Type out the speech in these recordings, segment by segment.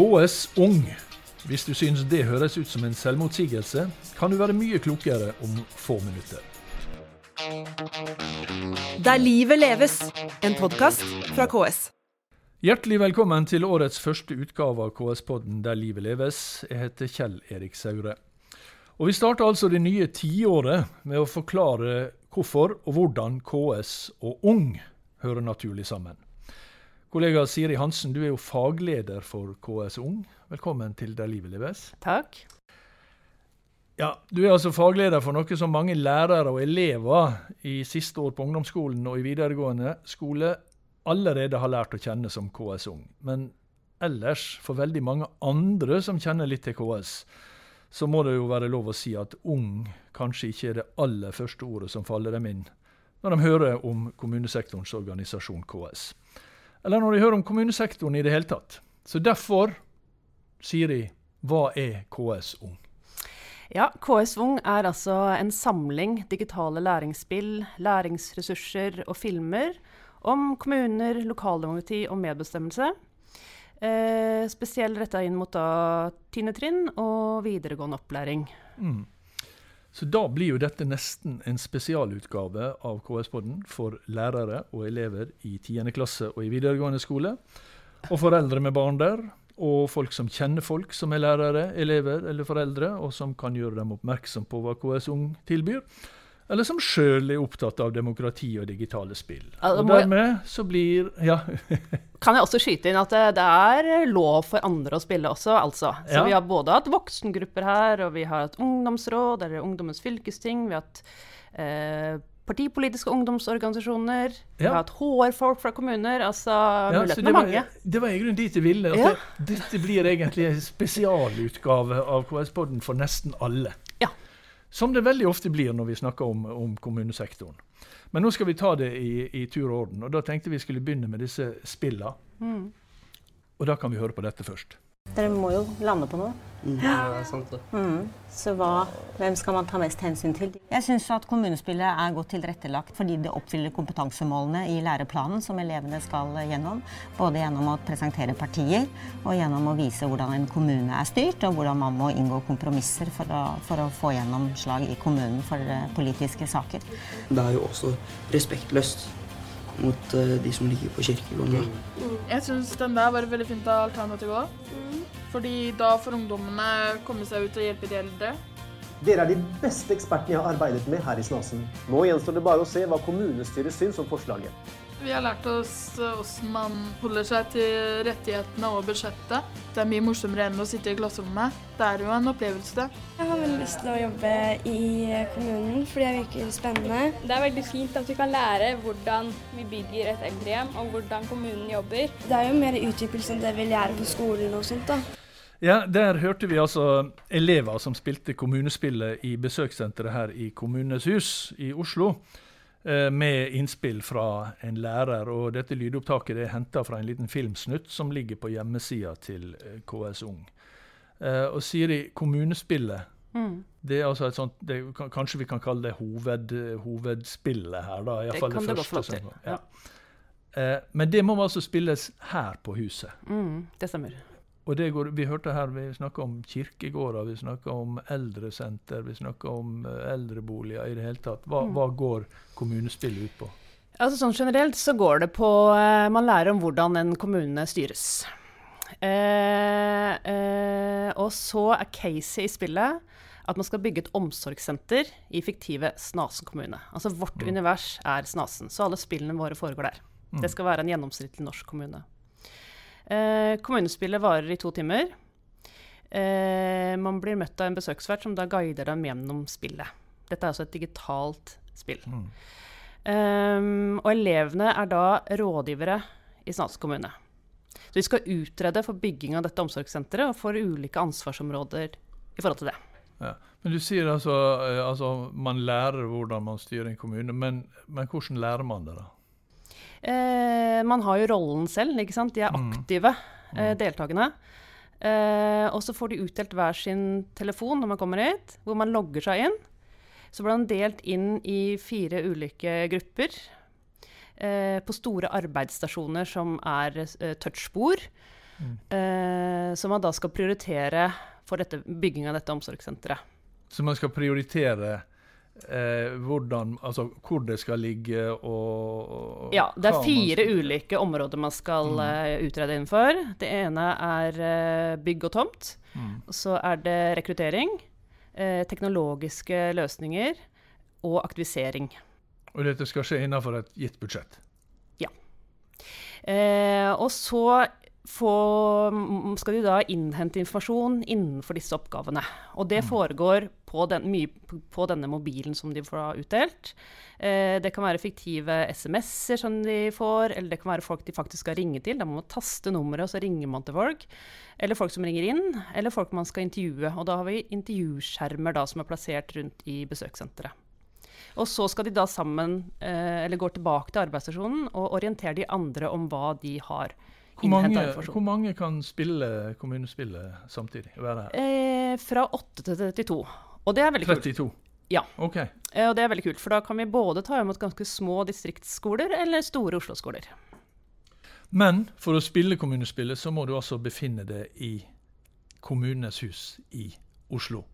KS Ung. Hvis du synes det høres ut som en selvmotsigelse, kan du være mye klokere om få minutter. Der livet leves, en podkast fra KS. Hjertelig velkommen til årets første utgave av KS-podden Der livet leves. Jeg heter Kjell Erik Saure. Og Vi starter altså det nye tiåret med å forklare hvorfor og hvordan KS og Ung hører naturlig sammen. Kollega Siri Hansen, du er jo fagleder for KS Ung. Velkommen til Der livet leves. Takk. Ja, Du er altså fagleder for noe som mange lærere og elever i siste år på ungdomsskolen og i videregående skole allerede har lært å kjenne som KS Ung. Men ellers, for veldig mange andre som kjenner litt til KS, så må det jo være lov å si at ung kanskje ikke er det aller første ordet som faller dem inn når de hører om kommunesektorens organisasjon KS eller når de hører om kommunesektoren i det hele tatt. Så derfor, Siri, hva er KS Ung? Ja, KS Ung er altså en samling digitale læringsspill, læringsressurser og filmer om kommuner, lokaldemokrati og medbestemmelse. Eh, spesielt retta inn mot da tiende trinn og videregående opplæring. Mm. Så da blir jo dette nesten en spesialutgave av KS-podden for lærere og elever i 10. klasse og i videregående skole. Og foreldre med barn der, og folk som kjenner folk som er lærere, elever eller foreldre, og som kan gjøre dem oppmerksom på hva KS Ung tilbyr eller som sjøl er opptatt av demokrati og digitale spill. og dermed så blir Ja. kan jeg også skyte inn at det, det, er lov for andre å spille også, altså. Så ja. vi har både hatt voksengrupper her, og vi har hatt ungdomsråd, eller Ungdommens fylkesting, vi har hatt eh, partipolitiske ungdomsorganisasjoner. Ja. Vi har hatt HR-folk fra kommuner. altså ja, Mulighetene er mange. Det var i grunnen dit jeg ville. at ja. det, Dette blir egentlig en spesialutgave av KS-podden for nesten alle. Som det veldig ofte blir når vi snakker om, om kommunesektoren. Men nå skal vi ta det i, i, tur og orden. Og da tenkte vi skulle begynne med disse spillene. Mm. Og da kan vi høre på dette først. Dere må jo lande på noe. Mm. Ja, det er sant det. Mm. Så hva, hvem skal man ta mest hensyn til? Jeg syns at kommunespillet er godt tilrettelagt fordi det oppfyller kompetansemålene i læreplanen som elevene skal gjennom. Både gjennom å presentere partier og gjennom å vise hvordan en kommune er styrt, og hvordan man må inngå kompromisser for å, for å få gjennomslag i kommunen for eh, politiske saker. Det er jo også respektløst mot uh, de som ligger på kirkegården. Mm. Jeg syns den der var et veldig fint alternativ òg. Fordi da får ungdommene komme seg ut og hjelpe de eldre. Dere er de beste ekspertene jeg har arbeidet med her i Snasen. Nå gjenstår det bare å se hva kommunestyret syns om forslaget. Vi har lært oss hvordan man holder seg til rettighetene og budsjettet. Det er mye morsommere enn å sitte i klasserommet. Det er jo en opplevelse, det. Jeg har veldig lyst til å jobbe i kommunen, fordi det virker spennende. Det er veldig fint at vi kan lære hvordan vi bygger et eldrehjem, og hvordan kommunen jobber. Det er jo mer utdypelse enn det vi lærer på skolen og sånt, da. Ja, Der hørte vi altså elever som spilte kommunespillet i besøkssenteret her i Kommunenes hus i Oslo. Eh, med innspill fra en lærer. og Dette lydopptaket er henta fra en liten filmsnutt som ligger på hjemmesida til eh, KS Ung. Eh, og Siri, kommunespillet mm. det er altså et sånt, det, Kanskje vi kan kalle det hoved, hovedspillet her? da, i det fall det, det første. til. ja. Ja. Men det må altså spilles her på huset. Mm, det stemmer. Og går, Vi hørte her, vi snakka om kirkegårder, vi snakka om eldresenter, vi snakka om uh, eldreboliger i det hele tatt. Hva, mm. hva går kommunespillet ut på? Altså sånn Generelt så går det på uh, Man lærer om hvordan en kommune styres. Uh, og så er caset i spillet at man skal bygge et omsorgssenter i fiktive Snasen kommune. Altså vårt mm. univers er Snasen, så alle spillene våre foregår der. Mm. Det skal være en gjennomsnittlig norsk kommune. Eh, kommunespillet varer i to timer. Eh, man blir møtt av en besøksvert som da guider dem gjennom spillet. Dette er altså et digitalt spill. Mm. Eh, og elevene er da rådgivere i Snats kommune. Så vi skal utrede for bygging av dette omsorgssenteret og for ulike ansvarsområder i forhold til det. Ja. Men du sier altså, eh, altså man lærer hvordan man styrer en kommune, men, men hvordan lærer man det, da? Eh, man har jo rollen selv, ikke sant. De er mm. aktive, eh, mm. deltakende. Eh, og så får de utdelt hver sin telefon når man kommer hit, hvor man logger seg inn. Så blir man delt inn i fire ulike grupper. Eh, på store arbeidsstasjoner som er eh, touchbord. eh, som man da skal prioritere for dette, bygging av dette omsorgssenteret. Så man skal prioritere eh, hvordan, altså, hvor det skal ligge og, og Ja, det er fire ulike områder man skal Mm. uh, utrede innenfor. Det ene er uh, bygg og tomt. Mm. Så er det rekruttering, uh, teknologiske løsninger og aktivisering. Og dette skal skje innenfor et gitt budsjett. Eh, og så få, skal de da innhente informasjon innenfor disse oppgavene. Og det foregår på, den, mye på denne mobilen som de får utdelt. Eh, det kan være fiktive SMS-er som de får, eller det kan være folk de faktisk skal ringe til. Da må man taste nummeret, og så ringer man til folk. Eller folk som ringer inn, eller folk man skal intervjue. Og da har vi intervjuskjermer da, som er plassert rundt i besøkssenteret. Og så skal de da sammen, eh, eller går tilbake til arbeidsstasjonen og orientere de andre om hva de har Hvor mange, hvor mange kan spille kommunespillet samtidig? Eh, fra 8 til 32. Og det er veldig kult. Ja. Okay. Eh, og det er veldig kult, for da kan vi både ta imot ganske små distriktsskoler eller store Oslo-skoler. Men for å spille kommunespillet, så må du altså befinne deg i kommunenes hus i Oslo.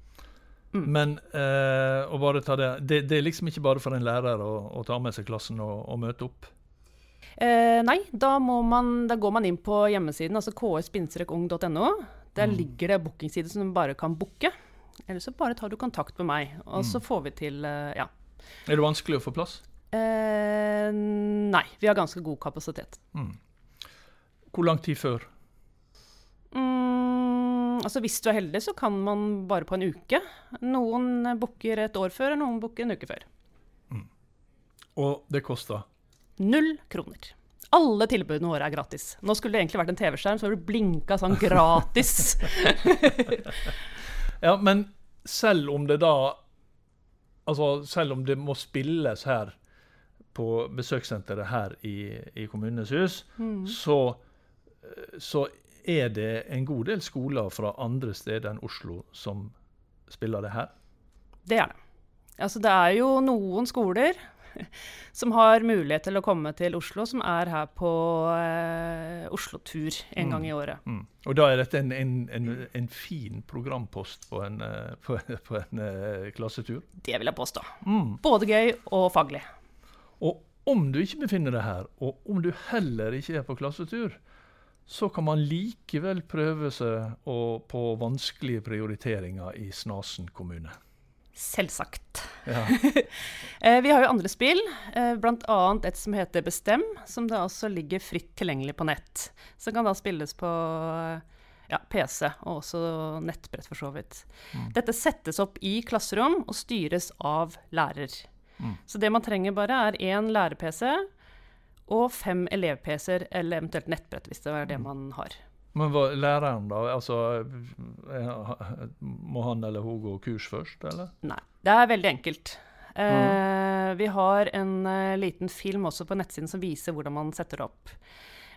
Mm. Men eh, å bare ta det, det Det er liksom ikke bare for en lærer å, å ta med seg klassen og, og møte opp. Eh, nei, da, må man, da går man inn på hjemmesiden, altså ks-ung.no. Der Mm. ligger det bookingside som du bare kan booke. Eller så bare tar du kontakt med meg, og så Mm. får vi til eh, Ja. Er det vanskelig å få plass? Eh, nei, vi har ganske god kapasitet. Mm. Hvor lang tid før? Mm, altså Hvis du er heldig, så kan man bare på en uke. Noen booker et år før, og noen booker en uke før. Og det koster? Null kroner. Alle tilbudene våre er gratis. Nå skulle det egentlig vært en TV-skjerm, så det blinka sånn gratis. Ja, men selv om det da Altså, selv om det må spilles her på besøkssenteret her i, i Kommunenes hus, Mm. så, så er det en god del skoler fra andre steder enn Oslo som spiller det her. Det er det. Altså, det er jo noen skoler som har mulighet til å komme til Oslo, som er her på eh, Oslo-tur en gang i året. Mm. Og da er dette en, en, en, en fin programpost på en, eh, på, på en eh, klassetur. Det vil jeg påstå. Mm. Både gøy og faglig. Og om du ikke befinner deg her, og om du heller ikke er på klassetur, så kan man likevel prøve seg på vanskelige prioriteringer i Snasen kommune. Selvsagt. Ja. Eh, Vi har jo andre spill, eh, bl.a. et som heter Bestem, som da også ligger fritt tilgjengelig på nett. Som kan da spilles på eh, ja, PC og også nettbrett, for så vidt. Mm. Dette settes opp i klasserom og styres av lærer. Mm. Så det man trenger bare, er én lærer-PC og fem elev-PC-er, eller eventuelt nettbrett, hvis det er det man har. Men hva, læreren, da? Altså, eh, må han eller hun gå kurs først, eller? Nei. Det er veldig enkelt. Eh, vi har en uh, liten film også på nettsiden som viser hvordan man setter det opp.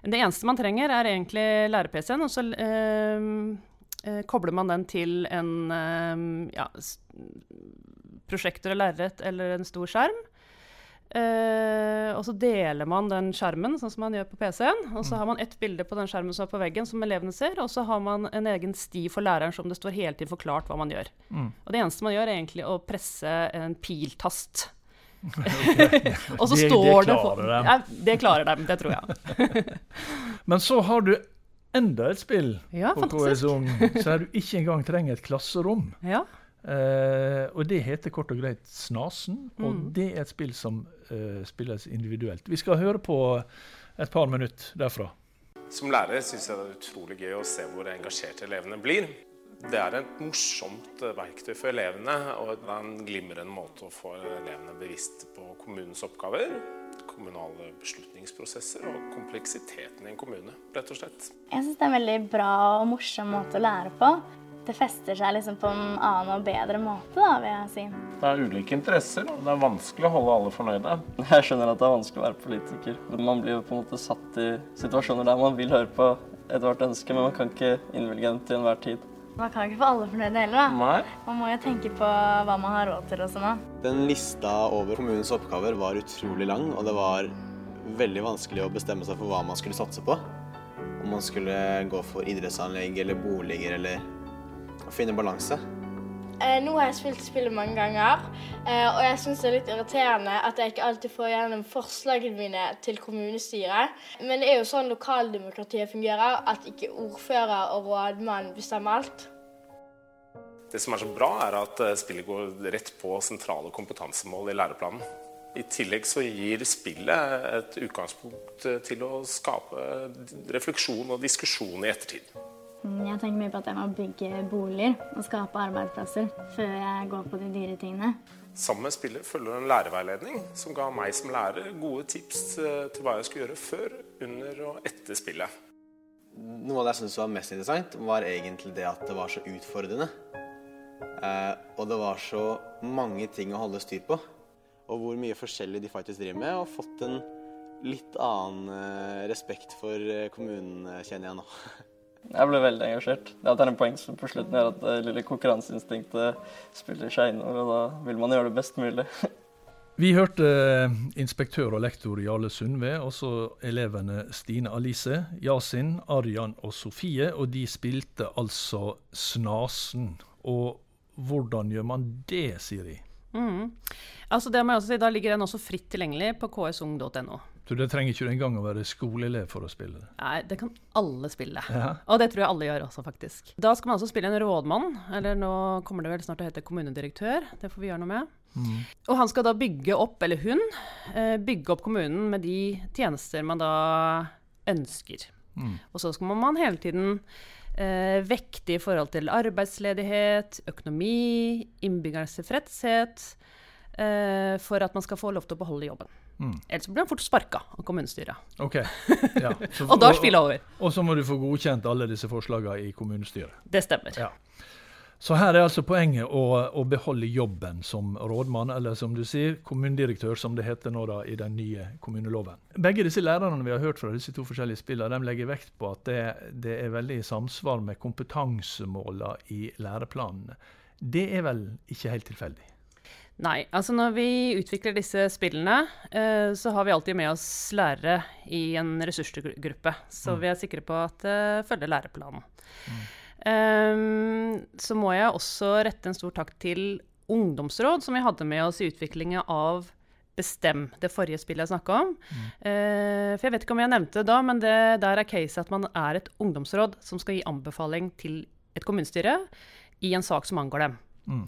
Det eneste man trenger, er egentlig lære-PC-en, og så eh, eh, kobler man den til en eh, ja, prosjektor og lerret eller en stor skjerm. Eh, og så deler man den skjermen, sånn som man gjør på PC-en. Og så har man ett bilde på den skjermen som er på veggen, som elevene ser. Og så har man en egen sti for læreren som det står hele tiden forklart hva man gjør. Mm. Og det eneste man gjør, er egentlig å presse en piltast. Og så Det- det står det klarer dem. Ja, det klarer dem, det tror jeg. Men så har du enda et spill Ja, på. KS Ung, så du ikke engang trenger et klasserom. Ja. Eh, og det heter kort og greit Snasen, og Mm. det er et spill som uh, spilles individuelt. Vi skal høre på et par minutter derfra. Som lærer syns jeg det er utrolig gøy å se hvor engasjerte elevene blir. Det er et morsomt eh, verktøy for elevene, og det er en glimrende måte å få elevene bevisst på kommunens oppgaver, kommunale beslutningsprosesser og kompleksiteten i en kommune, rett og slett. Jeg syns det er en veldig bra og morsom måte å lære på. Det fester seg liksom på en annen og bedre måte, da, vil jeg si. Det er ulike interesser, og det er vanskelig å holde alle fornøyde. Jeg skjønner at det er vanskelig å være politiker. men Man blir jo på en måte satt i situasjoner der man vil høre på ethvert ønske, men man kan ikke innvilge dem til enhver tid. Man kan ikke få alle fornøyde heller, da. Nei. Man må jo tenke på hva man har råd til og sånn. Den lista over kommunens oppgaver var utrolig lang, og det var veldig vanskelig å bestemme seg for hva man skulle satse på. om man skulle gå for idrettsanlegg eller boliger eller å finne balanse. Eh, nå har jeg spilt spillet mange ganger, eh, og jeg syns det er litt irriterende at jeg ikke alltid får gjennom forslagene mine til kommunestyret. Men det er jo sånn lokaldemokratiet fungerer, at ikke ordfører og rådmann bestemmer alt. Det som er så bra, er at eh, spillet går rett på sentrale kompetansemål i læreplanen. I tillegg så gir spillet et utgangspunkt til å skape refleksjon og diskusjon i ettertid. Jeg tenker mye på at jeg må bygge boliger og skape arbeidsplasser før jeg går på de dyre tingene. Sammen med spillet følger en lærerveiledning som ga meg som lærer gode tips eh, til hva jeg skulle gjøre før, under og etter spillet. Noe av det jeg syntes var mest interessant, var egentlig det at det var så utfordrende. Eh, og det var så mange ting å holde styr på. Og hvor mye forskjellig de faktisk driver med. Og fått en litt annen eh, respekt for kommunen, kjenner jeg nå. Jeg ble veldig engasjert. Det at det er en poeng som på slutten gjør at det lille konkurranseinstinktet spiller seg inn, og da vil man gjøre det best mulig. Vi hørte eh, inspektør og lektor Jarle Sundve, også elevene Stine Alice, Yasin, Arjan og Sofie. Og de spilte altså Snasen. Og hvordan gjør man det, Siri? Mm. Altså det må jeg også si, Da ligger den også fritt tilgjengelig på ksung.no. Så det trenger ikke du engang å være skoleelev for å spille det? Nei, det kan alle spille. Ja. Og det tror jeg alle gjør også, faktisk. Da skal man altså spille en rådmann, eller nå kommer det vel snart til å hete kommunedirektør. Det får vi gjøre noe med. Mm. Og han skal da bygge opp, eller hun, eh, bygge opp kommunen med de tjenester man da ønsker. Mm. Og så skal man hele tiden eh, vekte i forhold til arbeidsledighet, økonomi, innbyggernes tilfredshet, eh, for at man skal få lov til å beholde jobben. Mm. Ellers blir han fort sparka av kommunestyret. Ok. Ja. Så- Og da er spillet over. Og så må du få godkjent alle disse forslagene i kommunestyret. Det stemmer. Ja. Så her er altså poenget å, å beholde jobben som rådmann, eller som du sier, kommunedirektør, som det heter nå da i den nye kommuneloven. Begge disse lærerne vi har hørt fra disse to forskjellige spillene, de legger vekt på at det, det er veldig i samsvar med kompetansemålene i læreplanene. Det er vel ikke helt tilfeldig? Nei, altså når vi utvikler disse spillene, eh, så har vi alltid med oss lærere i en ressursgruppe. Så Mm. vi er sikre på at det følger læreplanen. Ehm, så må jeg også rette en stor takk til ungdomsråd, som vi hadde med oss i utviklinga av Bestem, det forrige spillet jeg snakka om. Eh, for jeg vet ikke om jeg nevnte det da, men det der er caset at man er et ungdomsråd som skal gi anbefaling til et kommunestyre i en sak som angår dem. Mm.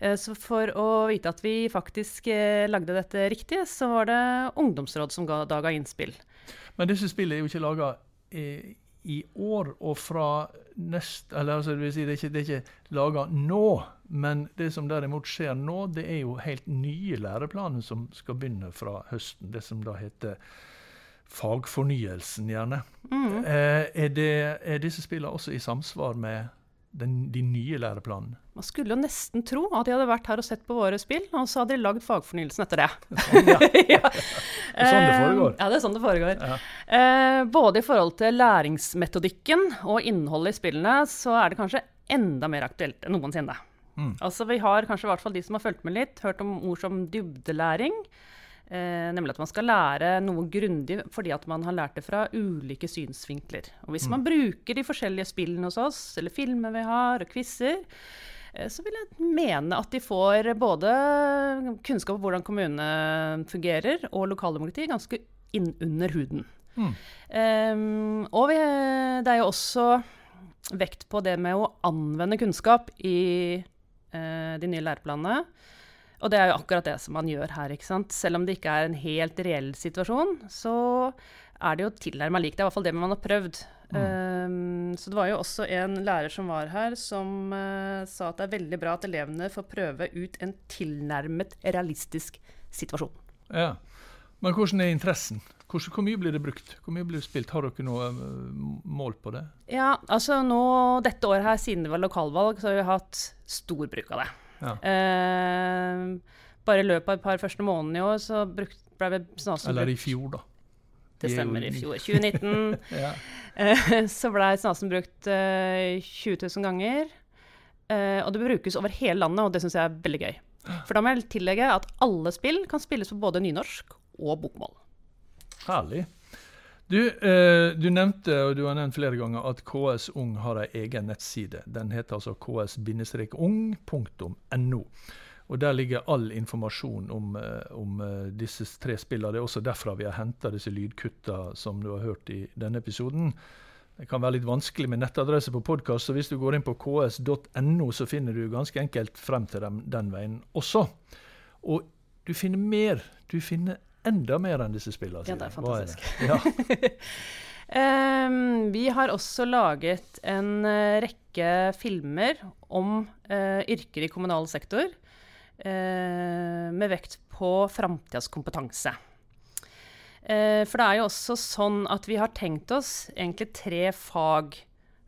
Eh, Så for å vite at vi faktisk eh, lagde dette riktig, så var det ungdomsråd som ga, da ga innspill. Men disse spillene er jo ikke laga i, i år og fra nest Eller altså, det vil si, det er ikke, det er ikke laga nå. Men det som derimot skjer nå, det er jo helt nye læreplaner som skal begynne fra høsten. Det som da heter fagfornyelsen, gjerne. Mm. Eh, er, det, er disse spillene også i samsvar med den, de nye læreplanene? Man skulle jo nesten tro at de hadde vært her og sett på våre spill, og så hadde de lagd fagfornyelsen etter det. Sånn, ja. ja. Det er sånn det foregår. Eh, Ja, det er sånn det foregår. Ja. Eh, både i forhold til læringsmetodikken og innholdet i spillene, så er det kanskje enda mer aktuelt enn noensinne. Mm. Altså, vi har kanskje i hvert fall de som har fulgt med litt, hørt om ord som dybdelæring. Eh, nemlig at man skal lære noe grundig fordi at man har lært det fra ulike synsvinkler. Og hvis Mm. man bruker de forskjellige spillene hos oss, eller filmer vi har, og quizer, eh, så vil jeg mene at de får både kunnskap om hvordan kommunene fungerer, og lokaldemokrati ganske innunder huden. Mm. Ehm, og vi, det er jo også vekt på det med å anvende kunnskap i eh, de nye læreplanene. Og det er jo akkurat det som man gjør her. ikke sant? Selv om det ikke er en helt reell situasjon, så er det jo tilnærma likt. Det er i hvert fall det man har prøvd. Ehm, så det var jo også en lærer som var her, som uh, sa at det er veldig bra at elevene får prøve ut en tilnærmet realistisk situasjon. Ja. Men hvordan er interessen? Hvordan, hvor mye blir det brukt? Hvor mye blir det spilt? Har dere noe eh, mål på det? Ja, altså nå dette året her, siden det var lokalvalg, så har vi hatt stor bruk av det. Ja. Eh, bare i løpet av et par første månedene i år så brukt, ble vi Snasen Eller i fjor, da. Det er stemmer, i i- fjor. 2019. Ja. eh, så ble Snasen brukt eh, 20 000 ganger. Eh, og det brukes over hele landet, og det syns jeg er veldig gøy. For da må jeg tillegge at alle spill kan spilles på både nynorsk og bokmål. Herlig. Du, eh, du, nevnte, og du har nevnt flere ganger, at KS Ung har ei egen nettside. Den heter altså ks-ung.no. Og Der ligger all informasjon om, eh, om eh, disse tre spillene. Det er også derfra vi har henta disse lydkutta som du har hørt i denne episoden. Det kan være litt vanskelig med nettadresse på podkast, så hvis du går inn på ks.no, så finner du ganske enkelt frem til dem den veien også. Og du finner mer. Du finner enda mer enn disse spillene. Ja, det er fantastisk. Det? Ja. um, vi har også laget en uh, rekke filmer om uh, yrker i kommunal sektor, uh, med vekt på framtidas kompetanse. for det er jo også sånn at vi har tenkt oss egentlig tre fag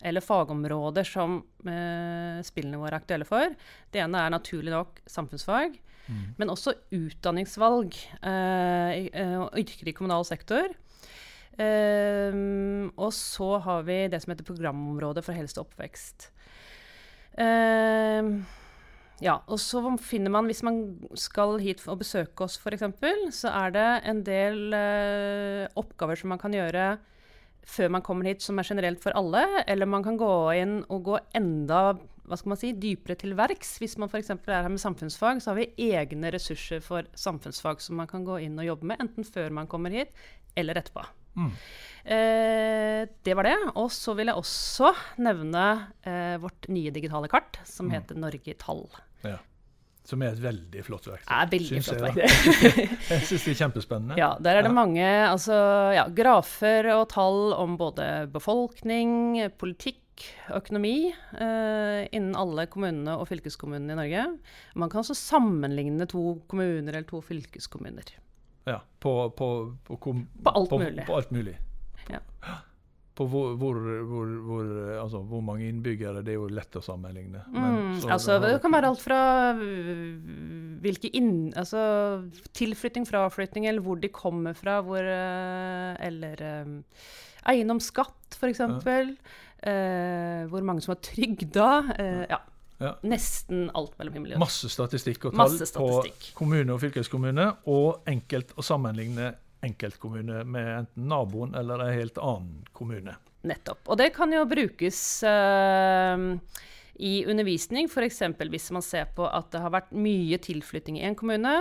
eller fagområder som spillene våre er aktuelle for. Det ene er naturlig nok samfunnsfag. Mm. Men også utdanningsvalg og yrker i kommunal sektor. Uh, og så har vi det som heter programområdet for helse og oppvekst. Uh, ja, og så finner man, hvis man skal hit og besøke oss f.eks., så er det en del uh, oppgaver som man kan gjøre før man kommer hit, som er generelt for alle. Eller man kan gå inn og gå enda hva skal man si, dypere til verks. Hvis man f.eks. er her med samfunnsfag, så har vi egne ressurser for samfunnsfag som man kan gå inn og jobbe med, enten før man kommer hit, eller etterpå. Mm. Eh, det var det. Og så vil jeg også nevne eh, vårt nye digitale kart, som mm. heter Norge i tall. Ja. Som er et veldig flott verktøy. Ja, veldig flott verktøy. jeg syns det er kjempespennende. Ja, Der er det ja. mange altså, ja, grafer og tall om både befolkning, politikk, økonomi eh, innen alle kommunene og fylkeskommunene i Norge. Man kan også sammenligne to kommuner eller to fylkeskommuner. Ja, på, på, på, på alt mulig. På alt mulig. Ja på hvor, hvor, hvor, altså, hvor, mange innbyggere. Det er jo lett å sammenligne. Mm, altså, det, kan være alt fra øh, hvilke inn, altså, tilflytting, fraflytting, eller hvor de kommer fra. Øh, eller um, eiendomsskatt, f.eks. Ja. Uh, hvor mange som har trygda. Uh, ja. Ja. Nesten alt mellom himmel og jord. Masse statistikk og tall statistikk. på kommune og fylkeskommune, og enkelt å sammenligne enkeltkommune med enten naboen eller en helt annen kommune. Nettopp. Og det kan jo brukes uh, i undervisning, f.eks. hvis man ser på at det har vært mye tilflytting i en kommune.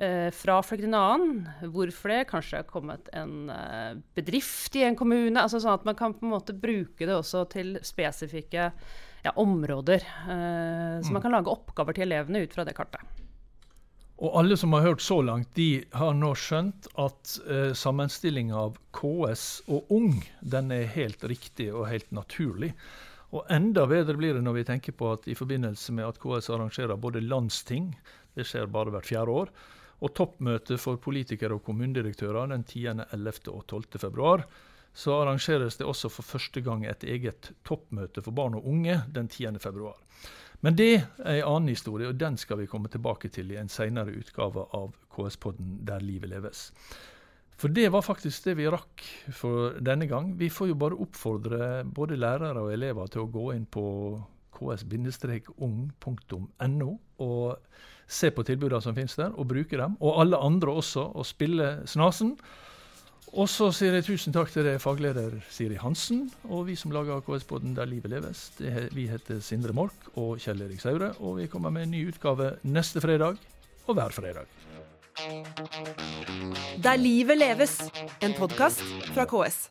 Uh, fra til en annen. Hvorfor det? Kanskje det har kommet en uh, bedrift i en kommune. altså Sånn at man kan på en måte bruke det også til spesifikke ja, områder. Så mm. man kan lage oppgaver til elevene ut fra det kartet. Og alle som har hørt så langt, de har nå skjønt at eh, sammenstillinga av KS og Ung den er helt riktig og helt naturlig. Og enda bedre blir det når vi tenker på at i forbindelse med at KS arrangerer både landsting, det skjer bare hvert fjerde år, og toppmøte for politikere og kommunedirektører den 10., 11. og 12. februar, så arrangeres det også for første gang et eget toppmøte for barn og unge den 10. februar. Men det er en annen historie, og den skal vi komme tilbake til i en senere utgave av KS-podden Der livet leves. For det var faktisk det vi rakk for denne gang. Vi får jo bare oppfordre både lærere og elever til å gå inn på ks-ung.no og se på tilbudene som finnes der, og bruke dem. Og alle andre også, og spille snasen. Og så sier jeg tusen takk til deg, fagleder Siri Hansen, og vi som lager AKS-båten Der livet leves. Det, vi heter Sindre Mork og Kjell Erik Saure, og vi kommer med en ny utgave neste fredag og hver fredag. Der livet leves, en podkast fra KS.